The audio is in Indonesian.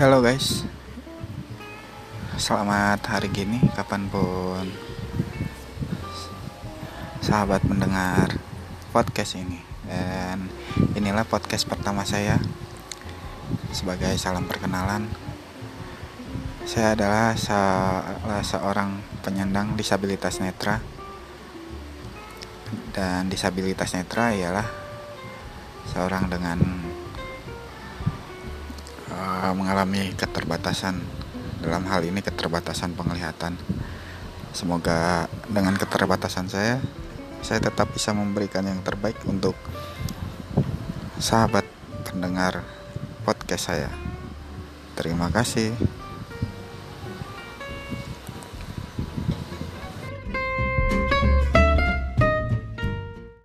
Halo guys. Selamat hari gini kapan pun Sahabat mendengar podcast ini. Dan inilah podcast pertama saya Sebagai salam perkenalan. Saya adalah salah seorang penyandang disabilitas netra. Dan disabilitas netra ialah Seorang dengan uh, mengalami keterbatasan dalam hal ini keterbatasan penglihatan. Semoga dengan keterbatasan saya, saya tetap bisa memberikan yang terbaik untuk sahabat pendengar podcast saya. Terima kasih.